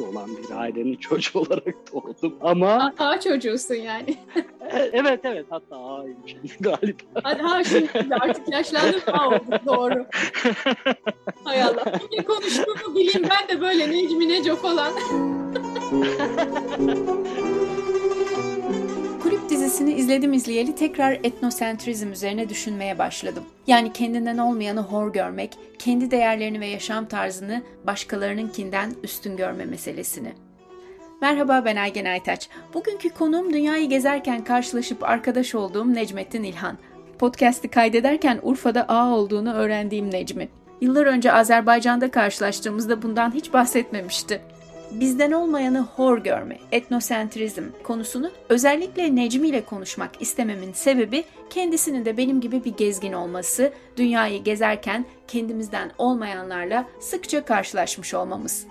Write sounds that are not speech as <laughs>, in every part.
olarak doğan bir ailenin <laughs> çocuğu olarak doğdum ama... A çocuğusun yani. Evet evet hatta A'yım <laughs> galiba. Hadi ha şimdi artık yaşlandım A olduk doğru. Hay Allah. Ne konuştuğumu bileyim ben de böyle Necmi Neco falan. <laughs> Dizisini izledim izleyeli tekrar etnosentrizm üzerine düşünmeye başladım. Yani kendinden olmayanı hor görmek, kendi değerlerini ve yaşam tarzını başkalarınınkinden üstün görme meselesini. Merhaba ben Aygen Aytaç. Bugünkü konuğum dünyayı gezerken karşılaşıp arkadaş olduğum Necmettin İlhan. Podcast'i kaydederken Urfa'da A olduğunu öğrendiğim Necmi. Yıllar önce Azerbaycan'da karşılaştığımızda bundan hiç bahsetmemişti bizden olmayanı hor görme, etnosentrizm konusunu özellikle Necmi ile konuşmak istememin sebebi kendisinin de benim gibi bir gezgin olması, dünyayı gezerken kendimizden olmayanlarla sıkça karşılaşmış olmamız.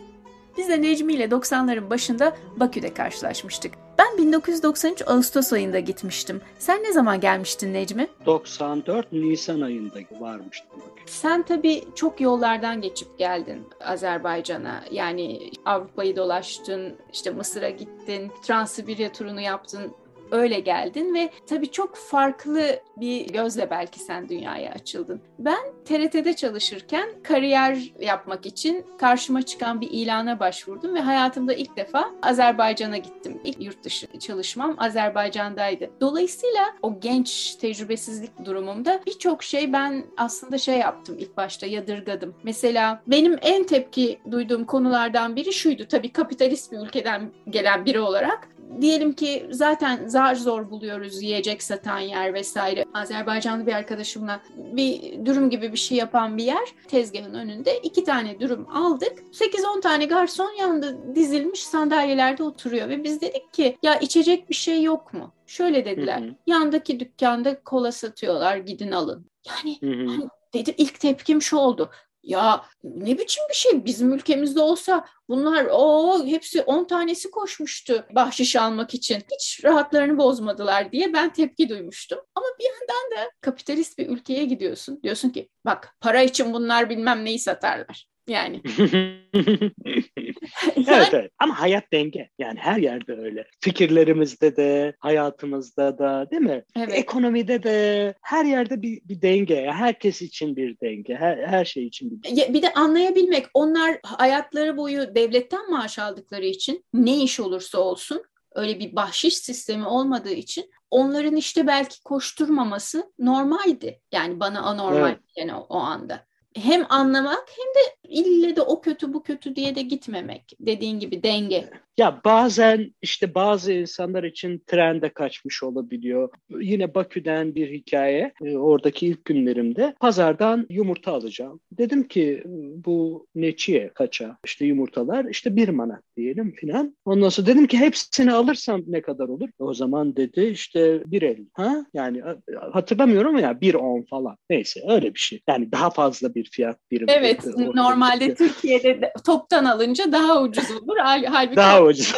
Biz de Necmi ile 90'ların başında Bakü'de karşılaşmıştık. Ben 1993 Ağustos ayında gitmiştim. Sen ne zaman gelmiştin Necmi? 94 Nisan ayında varmıştım. Sen tabii çok yollardan geçip geldin Azerbaycan'a. Yani Avrupa'yı dolaştın, işte Mısır'a gittin, Transsibirya turunu yaptın öyle geldin ve tabii çok farklı bir gözle belki sen dünyaya açıldın. Ben TRT'de çalışırken kariyer yapmak için karşıma çıkan bir ilana başvurdum ve hayatımda ilk defa Azerbaycan'a gittim. İlk yurt dışı çalışmam Azerbaycan'daydı. Dolayısıyla o genç tecrübesizlik durumumda birçok şey ben aslında şey yaptım ilk başta yadırgadım. Mesela benim en tepki duyduğum konulardan biri şuydu. Tabii kapitalist bir ülkeden gelen biri olarak diyelim ki zaten zar zor buluyoruz yiyecek satan yer vesaire. Azerbaycanlı bir arkadaşımla bir dürüm gibi bir şey yapan bir yer tezgahın önünde iki tane dürüm aldık. 8-10 tane garson yanında dizilmiş sandalyelerde oturuyor ve biz dedik ki ya içecek bir şey yok mu? Şöyle dediler. Hı hı. Yandaki dükkanda kola satıyorlar gidin alın. Yani hı hı. Hani dedim ilk tepkim şu oldu. Ya ne biçim bir şey bizim ülkemizde olsa bunlar o hepsi 10 tanesi koşmuştu bahşiş almak için. Hiç rahatlarını bozmadılar diye ben tepki duymuştum. Ama bir yandan da kapitalist bir ülkeye gidiyorsun. Diyorsun ki bak para için bunlar bilmem neyi satarlar. Yani. <laughs> <laughs> evet, evet ama hayat denge. Yani her yerde öyle. Fikirlerimizde de, hayatımızda da değil mi? Evet. Ekonomide de her yerde bir, bir denge. Herkes için bir denge. Her, her şey için bir denge. Bir de anlayabilmek. Onlar hayatları boyu devletten maaş aldıkları için ne iş olursa olsun öyle bir bahşiş sistemi olmadığı için onların işte belki koşturmaması normaldi. Yani bana anormal evet. yani o, o anda hem anlamak hem de ille de o kötü bu kötü diye de gitmemek. Dediğin gibi denge. Ya bazen işte bazı insanlar için trende kaçmış olabiliyor. Yine Bakü'den bir hikaye. E, oradaki ilk günlerimde pazardan yumurta alacağım. Dedim ki bu neçiye kaça? İşte yumurtalar işte bir manat diyelim filan. Ondan sonra dedim ki hepsini alırsam ne kadar olur? O zaman dedi işte bir el. Ha? Yani hatırlamıyorum ya bir on falan. Neyse öyle bir şey. Yani daha fazla bir fiyat birimi. Evet normalde Türkiye'de toptan alınca daha ucuz <laughs> olur. Halbuki daha ucuz.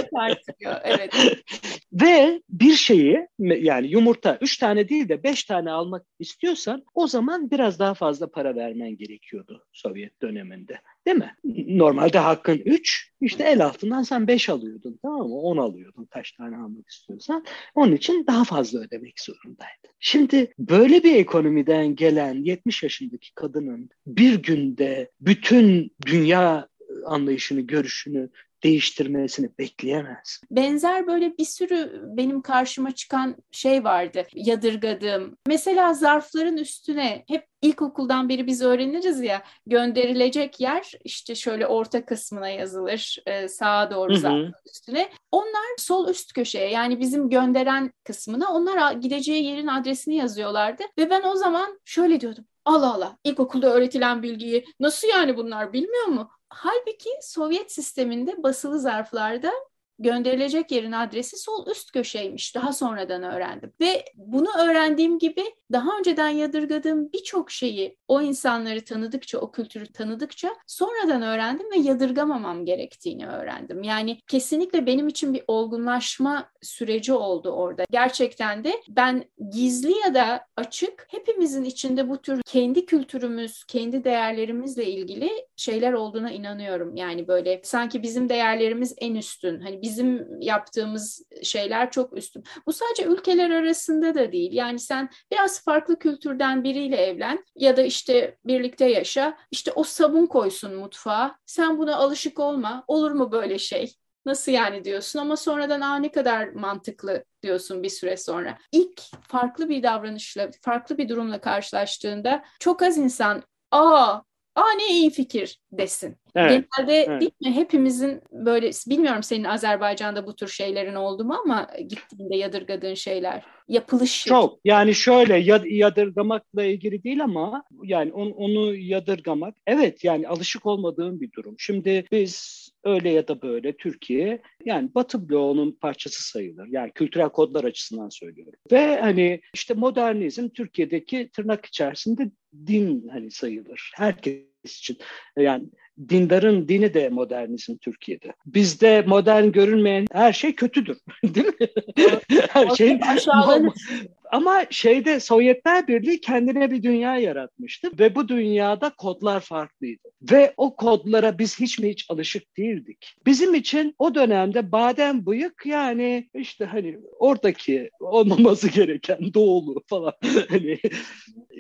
Evet. <laughs> Ve bir şeyi yani yumurta üç tane değil de beş tane almak istiyorsan o zaman biraz daha fazla para vermen gerekiyordu Sovyet döneminde. Değil mi? Normalde hakkın 3, işte el altından sen 5 alıyordun tamam mı? 10 alıyordun kaç tane almak istiyorsan. Onun için daha fazla ödemek zorundaydın. Şimdi böyle bir ekonomiden gelen 70 yaşındaki kadının bir günde bütün dünya anlayışını, görüşünü değiştirmesini bekleyemez. Benzer böyle bir sürü benim karşıma çıkan şey vardı. Yadırgadığım. Mesela zarfların üstüne hep ilkokuldan beri biz öğreniriz ya gönderilecek yer işte şöyle orta kısmına yazılır e, sağa doğru zarfın üstüne. Onlar sol üst köşeye yani bizim gönderen kısmına onlar gideceği yerin adresini yazıyorlardı ve ben o zaman şöyle diyordum. Allah Allah ilkokulda öğretilen bilgiyi nasıl yani bunlar bilmiyor mu? Halbuki Sovyet sisteminde basılı zarflarda gönderilecek yerin adresi sol üst köşeymiş. Daha sonradan öğrendim. Ve bunu öğrendiğim gibi daha önceden yadırgadığım birçok şeyi o insanları tanıdıkça, o kültürü tanıdıkça sonradan öğrendim ve yadırgamamam gerektiğini öğrendim. Yani kesinlikle benim için bir olgunlaşma süreci oldu orada. Gerçekten de ben gizli ya da açık hepimizin içinde bu tür kendi kültürümüz, kendi değerlerimizle ilgili şeyler olduğuna inanıyorum. Yani böyle sanki bizim değerlerimiz en üstün. Hani bizim yaptığımız şeyler çok üstün. Bu sadece ülkeler arasında da değil. Yani sen biraz farklı kültürden biriyle evlen ya da işte birlikte yaşa. İşte o sabun koysun mutfağa. Sen buna alışık olma. Olur mu böyle şey? Nasıl yani diyorsun ama sonradan aa ne kadar mantıklı diyorsun bir süre sonra. İlk farklı bir davranışla, farklı bir durumla karşılaştığında çok az insan aa aa ne iyi fikir desin. Evet, Genelde evet. değil mi hepimizin böyle bilmiyorum senin Azerbaycan'da bu tür şeylerin oldu mu ama gittiğinde yadırgadığın şeyler yapılış çok yani şöyle yadırgamakla ilgili değil ama yani onu, onu yadırgamak evet yani alışık olmadığım bir durum. Şimdi biz öyle ya da böyle Türkiye yani Batı bloğunun parçası sayılır. Yani kültürel kodlar açısından söylüyorum. Ve hani işte modernizm Türkiye'deki tırnak içerisinde din hani sayılır. Herkes için. Yani dindarın dini de modernizm Türkiye'de. Bizde modern görünmeyen her şey kötüdür. <laughs> Değil mi? her şey ama şeyde Sovyetler Birliği kendine bir dünya yaratmıştı ve bu dünyada kodlar farklıydı. Ve o kodlara biz hiç mi hiç alışık değildik. Bizim için o dönemde badem bıyık yani işte hani oradaki olmaması gereken doğulu falan. <laughs> hani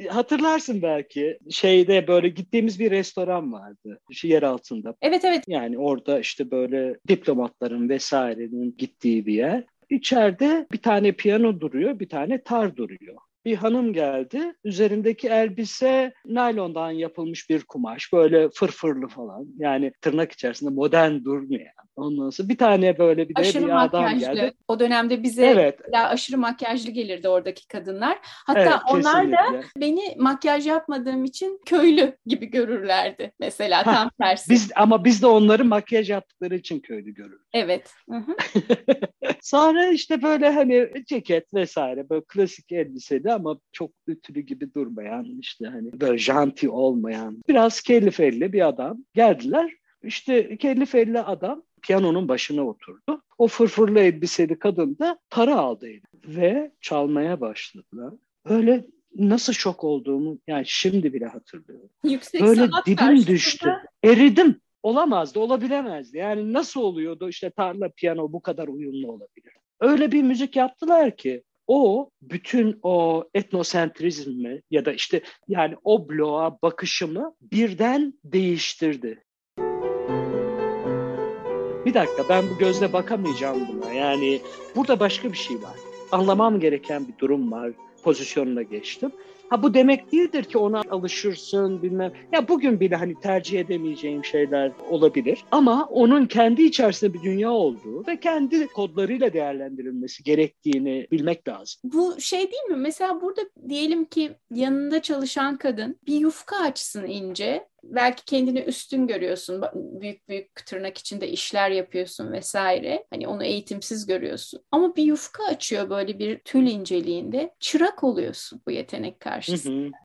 hatırlarsın belki şeyde böyle gittiğimiz bir restoran vardı şu yer altında. Evet evet. Yani orada işte böyle diplomatların vesairenin gittiği bir yer. İçeride bir tane piyano duruyor, bir tane tar duruyor. Bir hanım geldi. Üzerindeki elbise naylondan yapılmış bir kumaş. Böyle fırfırlı falan. Yani tırnak içerisinde modern durmayan. Ondan sonra bir tane böyle bir de aşırı bir adam geldi. O dönemde bize evet. aşırı makyajlı gelirdi oradaki kadınlar. Hatta evet, onlar da beni makyaj yapmadığım için köylü gibi görürlerdi. Mesela ha, tam tersi. Biz ama biz de onları makyaj yaptıkları için köylü görürüz. Evet. <laughs> Sonra işte böyle hani ceket vesaire böyle klasik elbiseli ama çok ütülü gibi durmayan işte hani böyle janti olmayan biraz kelli felli bir adam geldiler. İşte kelli felli adam piyanonun başına oturdu. O fırfırlı elbiseli kadın da para aldı ve çalmaya başladılar. Öyle nasıl şok olduğumu yani şimdi bile hatırlıyorum. Yüksek Böyle dibim düştü. Eridim. Olamazdı, olabilemezdi. Yani nasıl oluyordu işte tarla piyano bu kadar uyumlu olabilir? Öyle bir müzik yaptılar ki o bütün o etnosentrizmi ya da işte yani o bloğa bakışımı birden değiştirdi. Bir dakika ben bu gözle bakamayacağım buna. Yani burada başka bir şey var. Anlamam gereken bir durum var. Pozisyonuna geçtim. Ha bu demek değildir ki ona alışırsın bilmem. Ya bugün bile hani tercih edemeyeceğim şeyler olabilir. Ama onun kendi içerisinde bir dünya olduğu ve kendi kodlarıyla değerlendirilmesi gerektiğini bilmek lazım. Bu şey değil mi? Mesela burada diyelim ki yanında çalışan kadın bir yufka açsın ince belki kendini üstün görüyorsun. Büyük büyük tırnak içinde işler yapıyorsun vesaire. Hani onu eğitimsiz görüyorsun. Ama bir yufka açıyor böyle bir tül inceliğinde. Çırak oluyorsun bu yetenek karşısında.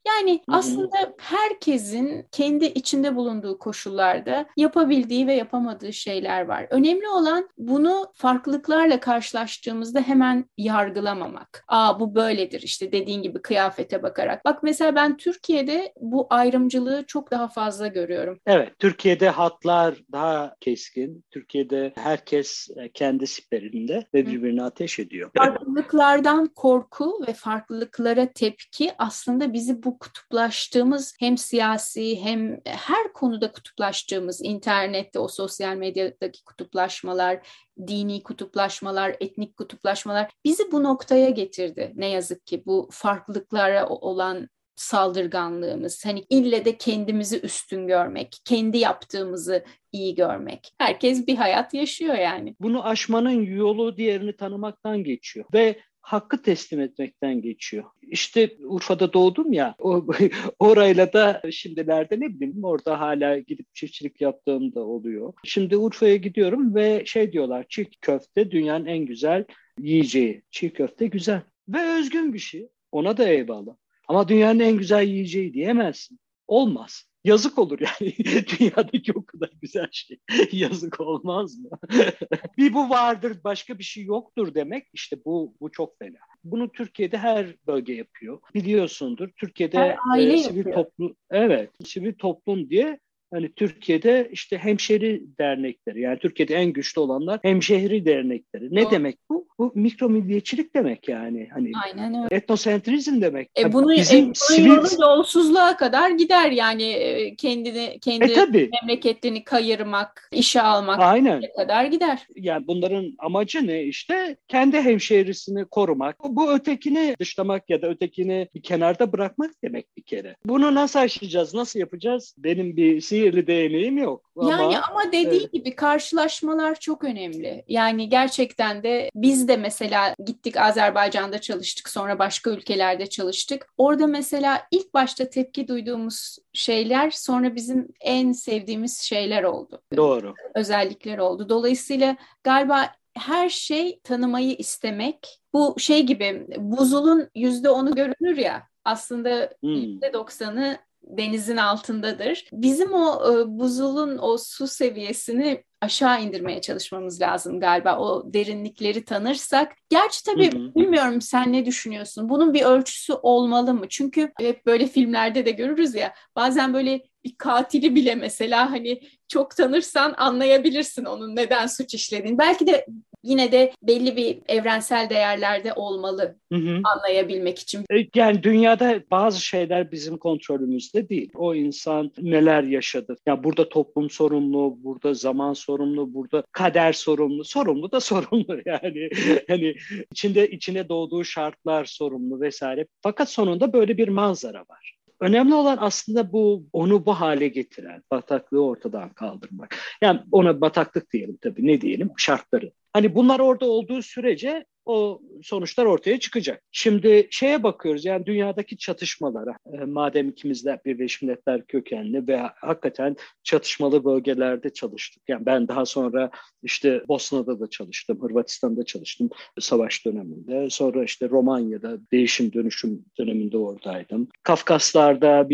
Yani hı hı. aslında herkesin kendi içinde bulunduğu koşullarda yapabildiği ve yapamadığı şeyler var. Önemli olan bunu farklılıklarla karşılaştığımızda hemen yargılamamak. Aa bu böyledir işte dediğin gibi kıyafete bakarak. Bak mesela ben Türkiye'de bu ayrımcılığı çok daha fazla görüyorum. Evet, Türkiye'de hatlar daha keskin. Türkiye'de herkes e, kendi siperinde ve birbirine ateş ediyor. Farklılıklardan korku ve farklılıklara tepki aslında bizi bu kutuplaştığımız hem siyasi hem her konuda kutuplaştığımız internette o sosyal medyadaki kutuplaşmalar, dini kutuplaşmalar, etnik kutuplaşmalar bizi bu noktaya getirdi. Ne yazık ki bu farklılıklara olan saldırganlığımız. Hani ille de kendimizi üstün görmek, kendi yaptığımızı iyi görmek. Herkes bir hayat yaşıyor yani. Bunu aşmanın yolu diğerini tanımaktan geçiyor. Ve hakkı teslim etmekten geçiyor. İşte Urfa'da doğdum ya, <laughs> orayla da şimdilerde ne bileyim orada hala gidip çiftçilik yaptığım da oluyor. Şimdi Urfa'ya gidiyorum ve şey diyorlar çiğ köfte dünyanın en güzel yiyeceği. Çiğ köfte güzel ve özgün bir şey. Ona da eyvallah. Ama dünyanın en güzel yiyeceği diyemezsin. Olmaz. Yazık olur yani <laughs> dünyadaki o kadar güzel şey. <laughs> Yazık olmaz mı? <laughs> bir bu vardır başka bir şey yoktur demek işte bu bu çok fena. Bunu Türkiye'de her bölge yapıyor. Biliyorsundur. Türkiye'de her aile e, sivil toplum evet sivil toplum diye Hani Türkiye'de işte hemşeri dernekleri yani Türkiye'de en güçlü olanlar hemşehri dernekleri. Ne Doğru. demek bu? Bu mikro milliyetçilik demek yani. Hani Aynen öyle. Etnosentrizm demek. E hani bunu, bizim e, sivil... yolu yolsuzluğa kadar gider yani e, kendini kendi e, tabii. memleketini kayırmak, işe almak Aynen. kadar gider. Yani bunların amacı ne işte? Kendi hemşehrisini korumak. Bu ötekini dışlamak ya da ötekini bir kenarda bırakmak demek bir kere. Bunu nasıl aşacağız? Nasıl yapacağız? Benim bir sihirli değneğim yok. Ama, yani ama dediği evet. gibi karşılaşmalar çok önemli. Yani gerçekten de biz de mesela gittik Azerbaycan'da çalıştık sonra başka ülkelerde çalıştık. Orada mesela ilk başta tepki duyduğumuz şeyler sonra bizim en sevdiğimiz şeyler oldu. Doğru. Özellikler oldu. Dolayısıyla galiba her şey tanımayı istemek. Bu şey gibi buzulun yüzde onu görünür ya aslında hmm. yüzde hmm. doksanı denizin altındadır. Bizim o e, buzulun o su seviyesini aşağı indirmeye çalışmamız lazım galiba. O derinlikleri tanırsak. Gerçi tabii hı hı. bilmiyorum sen ne düşünüyorsun? Bunun bir ölçüsü olmalı mı? Çünkü hep böyle filmlerde de görürüz ya. Bazen böyle bir katili bile mesela hani çok tanırsan anlayabilirsin onun neden suç işlediğini. Belki de yine de belli bir evrensel değerlerde olmalı hı hı. anlayabilmek için. E, yani dünyada bazı şeyler bizim kontrolümüzde değil. O insan neler yaşadı? Ya yani burada toplum sorumlu, burada zaman sorumlu, burada kader sorumlu. Sorumlu da <laughs> sorumlu yani. hani içinde içine doğduğu şartlar sorumlu vesaire. Fakat sonunda böyle bir manzara var. Önemli olan aslında bu onu bu hale getiren bataklığı ortadan kaldırmak. Yani ona bataklık diyelim tabii ne diyelim şartları. Hani bunlar orada olduğu sürece o sonuçlar ortaya çıkacak. Şimdi şeye bakıyoruz yani dünyadaki çatışmalara e, madem ikimiz de Birleşmiş Milletler kökenli ve hakikaten çatışmalı bölgelerde çalıştık. Yani ben daha sonra işte Bosna'da da çalıştım, Hırvatistan'da çalıştım savaş döneminde. Sonra işte Romanya'da değişim dönüşüm döneminde oradaydım. Kafkaslar'da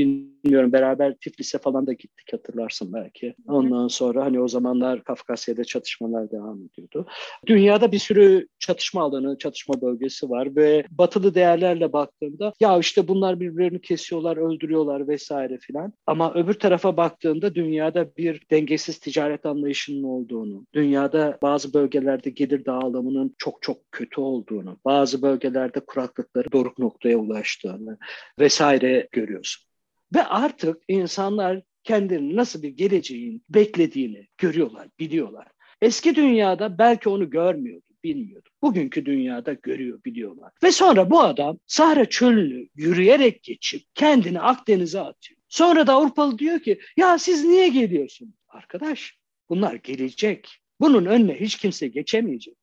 bilmiyorum beraber Tiflis'e falan da gittik hatırlarsın belki. Ondan sonra hani o zamanlar Kafkasya'da çatışmalar devam ediyordu. Dünyada bir sürü çatışma alanı, çatışma bölgesi var ve batılı değerlerle baktığımda ya işte bunlar birbirlerini kesiyorlar, öldürüyorlar vesaire filan. Ama öbür tarafa baktığında dünyada bir dengesiz ticaret anlayışının olduğunu, dünyada bazı bölgelerde gelir dağılımının çok çok kötü olduğunu, bazı bölgelerde kuraklıkları doruk noktaya ulaştığını vesaire görüyorsun. Ve artık insanlar kendini nasıl bir geleceğin beklediğini görüyorlar, biliyorlar. Eski dünyada belki onu görmüyordu, bilmiyordu. Bugünkü dünyada görüyor, biliyorlar. Ve sonra bu adam Sahra çölünü yürüyerek geçip kendini Akdeniz'e atıyor. Sonra da Avrupalı diyor ki ya siz niye geliyorsunuz? Arkadaş bunlar gelecek. Bunun önüne hiç kimse geçemeyecek.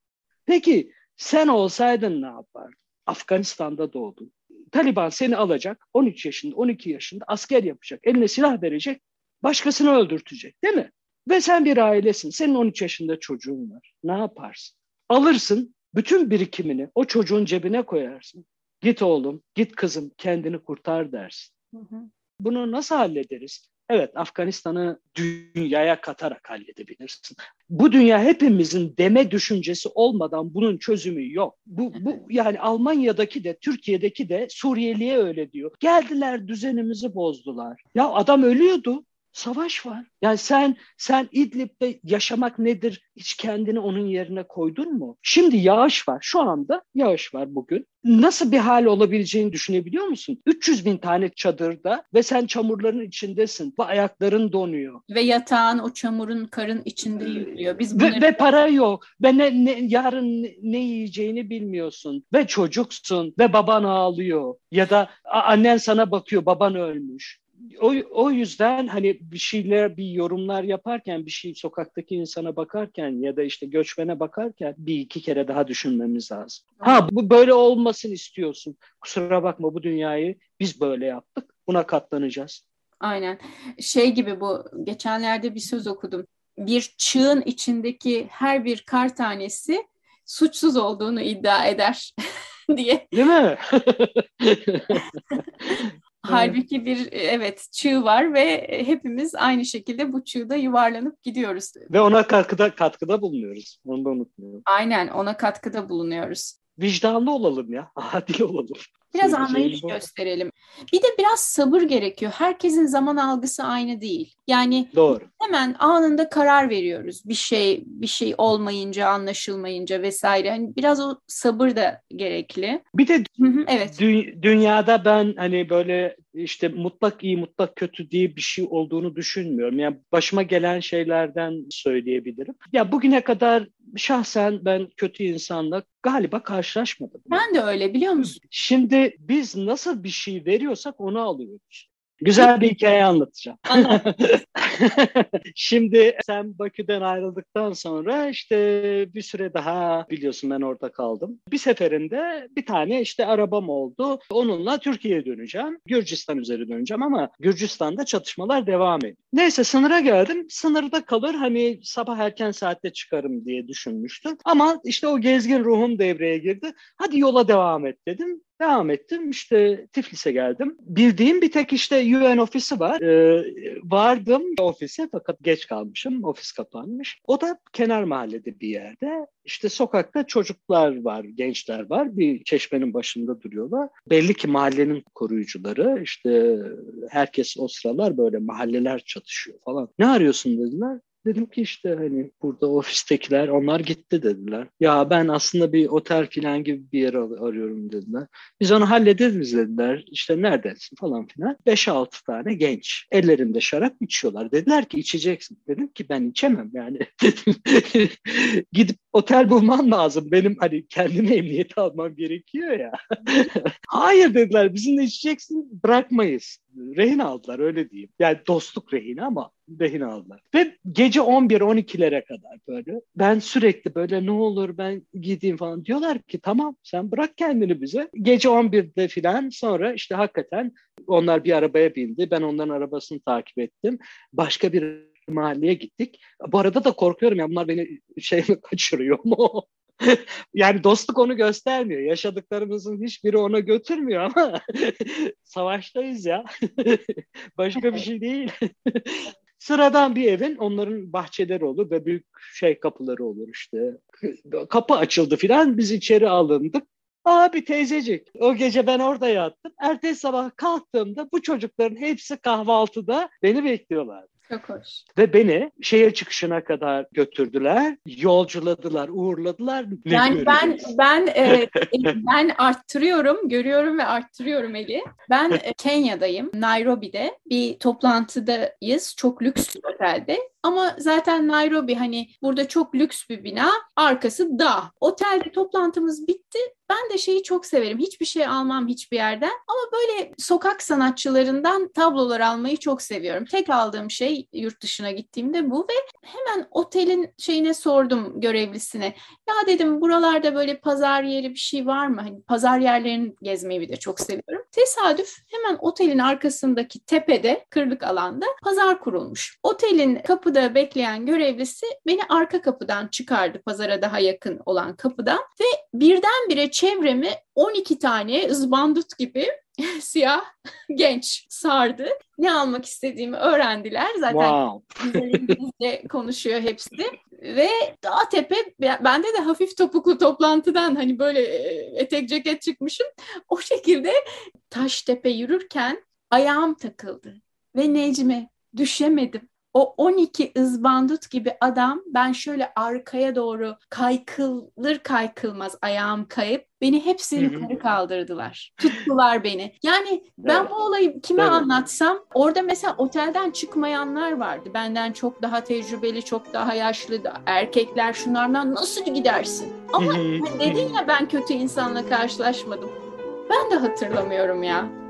Peki sen olsaydın ne yapardın? Afganistan'da doğdun. Taliban seni alacak 13 yaşında 12 yaşında asker yapacak. Eline silah verecek başkasını öldürtecek değil mi? Ve sen bir ailesin. Senin 13 yaşında çocuğun var. Ne yaparsın? Alırsın bütün birikimini o çocuğun cebine koyarsın. Git oğlum, git kızım kendini kurtar dersin. Hı hı. Bunu nasıl hallederiz? Evet Afganistan'ı dünyaya katarak halledebilirsin. Bu dünya hepimizin deme düşüncesi olmadan bunun çözümü yok. Bu, bu yani Almanya'daki de Türkiye'deki de Suriyeli'ye öyle diyor. Geldiler düzenimizi bozdular. Ya adam ölüyordu. Savaş var. Yani sen sen İdlib'de yaşamak nedir? Hiç kendini onun yerine koydun mu? Şimdi yağış var. Şu anda yağış var bugün. Nasıl bir hal olabileceğini düşünebiliyor musun? 300 bin tane çadırda ve sen çamurların içindesin. Ve ayakların donuyor. Ve yatağın o çamurun karın içinde yürüyor. Biz bunları... ve, ve para yok. Ve ne, ne, yarın ne, ne yiyeceğini bilmiyorsun. Ve çocuksun ve baban ağlıyor. Ya da annen sana bakıyor baban ölmüş o, o yüzden hani bir şeyler, bir yorumlar yaparken, bir şey sokaktaki insana bakarken ya da işte göçmene bakarken bir iki kere daha düşünmemiz lazım. Ha bu böyle olmasın istiyorsun. Kusura bakma bu dünyayı biz böyle yaptık. Buna katlanacağız. Aynen. Şey gibi bu geçenlerde bir söz okudum. Bir çığın içindeki her bir kar tanesi suçsuz olduğunu iddia eder <laughs> diye. Değil mi? <laughs> Halbuki bir evet çığ var ve hepimiz aynı şekilde bu çığda yuvarlanıp gidiyoruz. Ve ona katkıda katkıda bulunuyoruz. Onu da unutmayalım. Aynen ona katkıda bulunuyoruz. Vicdanlı olalım ya. <laughs> Adil olalım. Biraz anlayış gösterelim. Bir de biraz sabır gerekiyor. Herkesin zaman algısı aynı değil. Yani Doğru. hemen anında karar veriyoruz. Bir şey bir şey olmayınca, anlaşılmayınca vesaire. Hani biraz o sabır da gerekli. Bir de evet. Dü- dünyada ben hani böyle işte mutlak iyi mutlak kötü diye bir şey olduğunu düşünmüyorum. Yani başıma gelen şeylerden söyleyebilirim. Ya bugüne kadar şahsen ben kötü insanla galiba karşılaşmadım. Ben de öyle biliyor musun? Şimdi biz nasıl bir şey veriyorsak onu alıyoruz. Güzel bir hikaye anlatacağım. <laughs> Şimdi sen Bakü'den ayrıldıktan sonra işte bir süre daha biliyorsun ben orada kaldım. Bir seferinde bir tane işte arabam oldu. Onunla Türkiye'ye döneceğim. Gürcistan üzeri döneceğim ama Gürcistan'da çatışmalar devam ediyor. Neyse sınıra geldim. Sınırda kalır hani sabah erken saatte çıkarım diye düşünmüştüm. Ama işte o gezgin ruhum devreye girdi. Hadi yola devam et dedim. Devam ettim işte Tiflis'e geldim. Bildiğim bir tek işte UN ofisi var. Ee, vardım ofise fakat geç kalmışım. Ofis kapanmış. O da kenar mahallede bir yerde. İşte sokakta çocuklar var, gençler var. Bir çeşmenin başında duruyorlar. Belli ki mahallenin koruyucuları. İşte herkes o sıralar böyle mahalleler çatışıyor falan. Ne arıyorsun dediler. Dedim ki işte hani burada ofistekiler onlar gitti dediler. Ya ben aslında bir otel falan gibi bir yer arıyorum dediler. Biz onu hallederiz dediler. İşte neredesin falan filan. 5-6 tane genç ellerinde şarap içiyorlar. Dediler ki içeceksin. Dedim ki ben içemem yani. <laughs> Gidip otel bulman lazım. Benim hani kendime emniyet almam gerekiyor ya. <laughs> Hayır dediler bizimle içeceksin bırakmayız. Rehin aldılar öyle diyeyim. Yani dostluk rehini ama rehin aldılar. Ve gece 11-12'lere kadar böyle ben sürekli böyle ne olur ben gideyim falan diyorlar ki tamam sen bırak kendini bize. Gece 11'de filan sonra işte hakikaten onlar bir arabaya bindi. Ben onların arabasını takip ettim. Başka bir mahalleye gittik. Bu arada da korkuyorum ya bunlar beni şey <laughs> kaçırıyor mu? <laughs> yani dostluk onu göstermiyor. Yaşadıklarımızın hiçbiri ona götürmüyor ama <laughs> savaştayız ya. <laughs> Başka bir şey değil. Sıradan bir evin onların bahçeleri olur ve büyük şey kapıları olur işte. Kapı açıldı filan biz içeri alındık. Abi teyzecik o gece ben orada yattım. Ertesi sabah kalktığımda bu çocukların hepsi kahvaltıda beni bekliyorlar. Çok hoş. Ve beni şehir çıkışına kadar götürdüler, yolculadılar, uğurladılar. Ne yani ben ben e, <laughs> ben arttırıyorum, görüyorum ve arttırıyorum Eli. Ben e, Kenya'dayım, Nairobi'de bir toplantıdayız. Çok lüks bir otelde. Ama zaten Nairobi hani burada çok lüks bir bina, arkası dağ. Otelde toplantımız bitti. Ben de şeyi çok severim. Hiçbir şey almam hiçbir yerden. Ama böyle sokak sanatçılarından tablolar almayı çok seviyorum. Tek aldığım şey yurt dışına gittiğimde bu ve hemen otelin şeyine sordum görevlisine. Ya dedim buralarda böyle pazar yeri bir şey var mı? Hani pazar yerlerini gezmeyi bir de çok seviyorum. Tesadüf hemen otelin arkasındaki tepede, kırlık alanda pazar kurulmuş. Otelin kapıda bekleyen görevlisi beni arka kapıdan çıkardı pazara daha yakın olan kapıdan ve birdenbire çevremi 12 tane ızbandut gibi <laughs> siyah genç sardı. Ne almak istediğimi öğrendiler. Zaten wow. <laughs> İngilizce konuşuyor hepsi. Ve dağ tepe bende de hafif topuklu toplantıdan hani böyle etek ceket çıkmışım. O şekilde taş tepe yürürken ayağım takıldı. Ve Necmi düşemedim o 12 ızbandut gibi adam ben şöyle arkaya doğru kaykılır kaykılmaz ayağım kayıp beni hepsi yukarı kaldırdılar. Tuttular beni. Yani ben evet. bu olayı kime evet. anlatsam orada mesela otelden çıkmayanlar vardı. Benden çok daha tecrübeli, çok daha yaşlı da erkekler şunlardan nasıl gidersin? Ama dedin ya ben kötü insanla karşılaşmadım. Ben de hatırlamıyorum ya.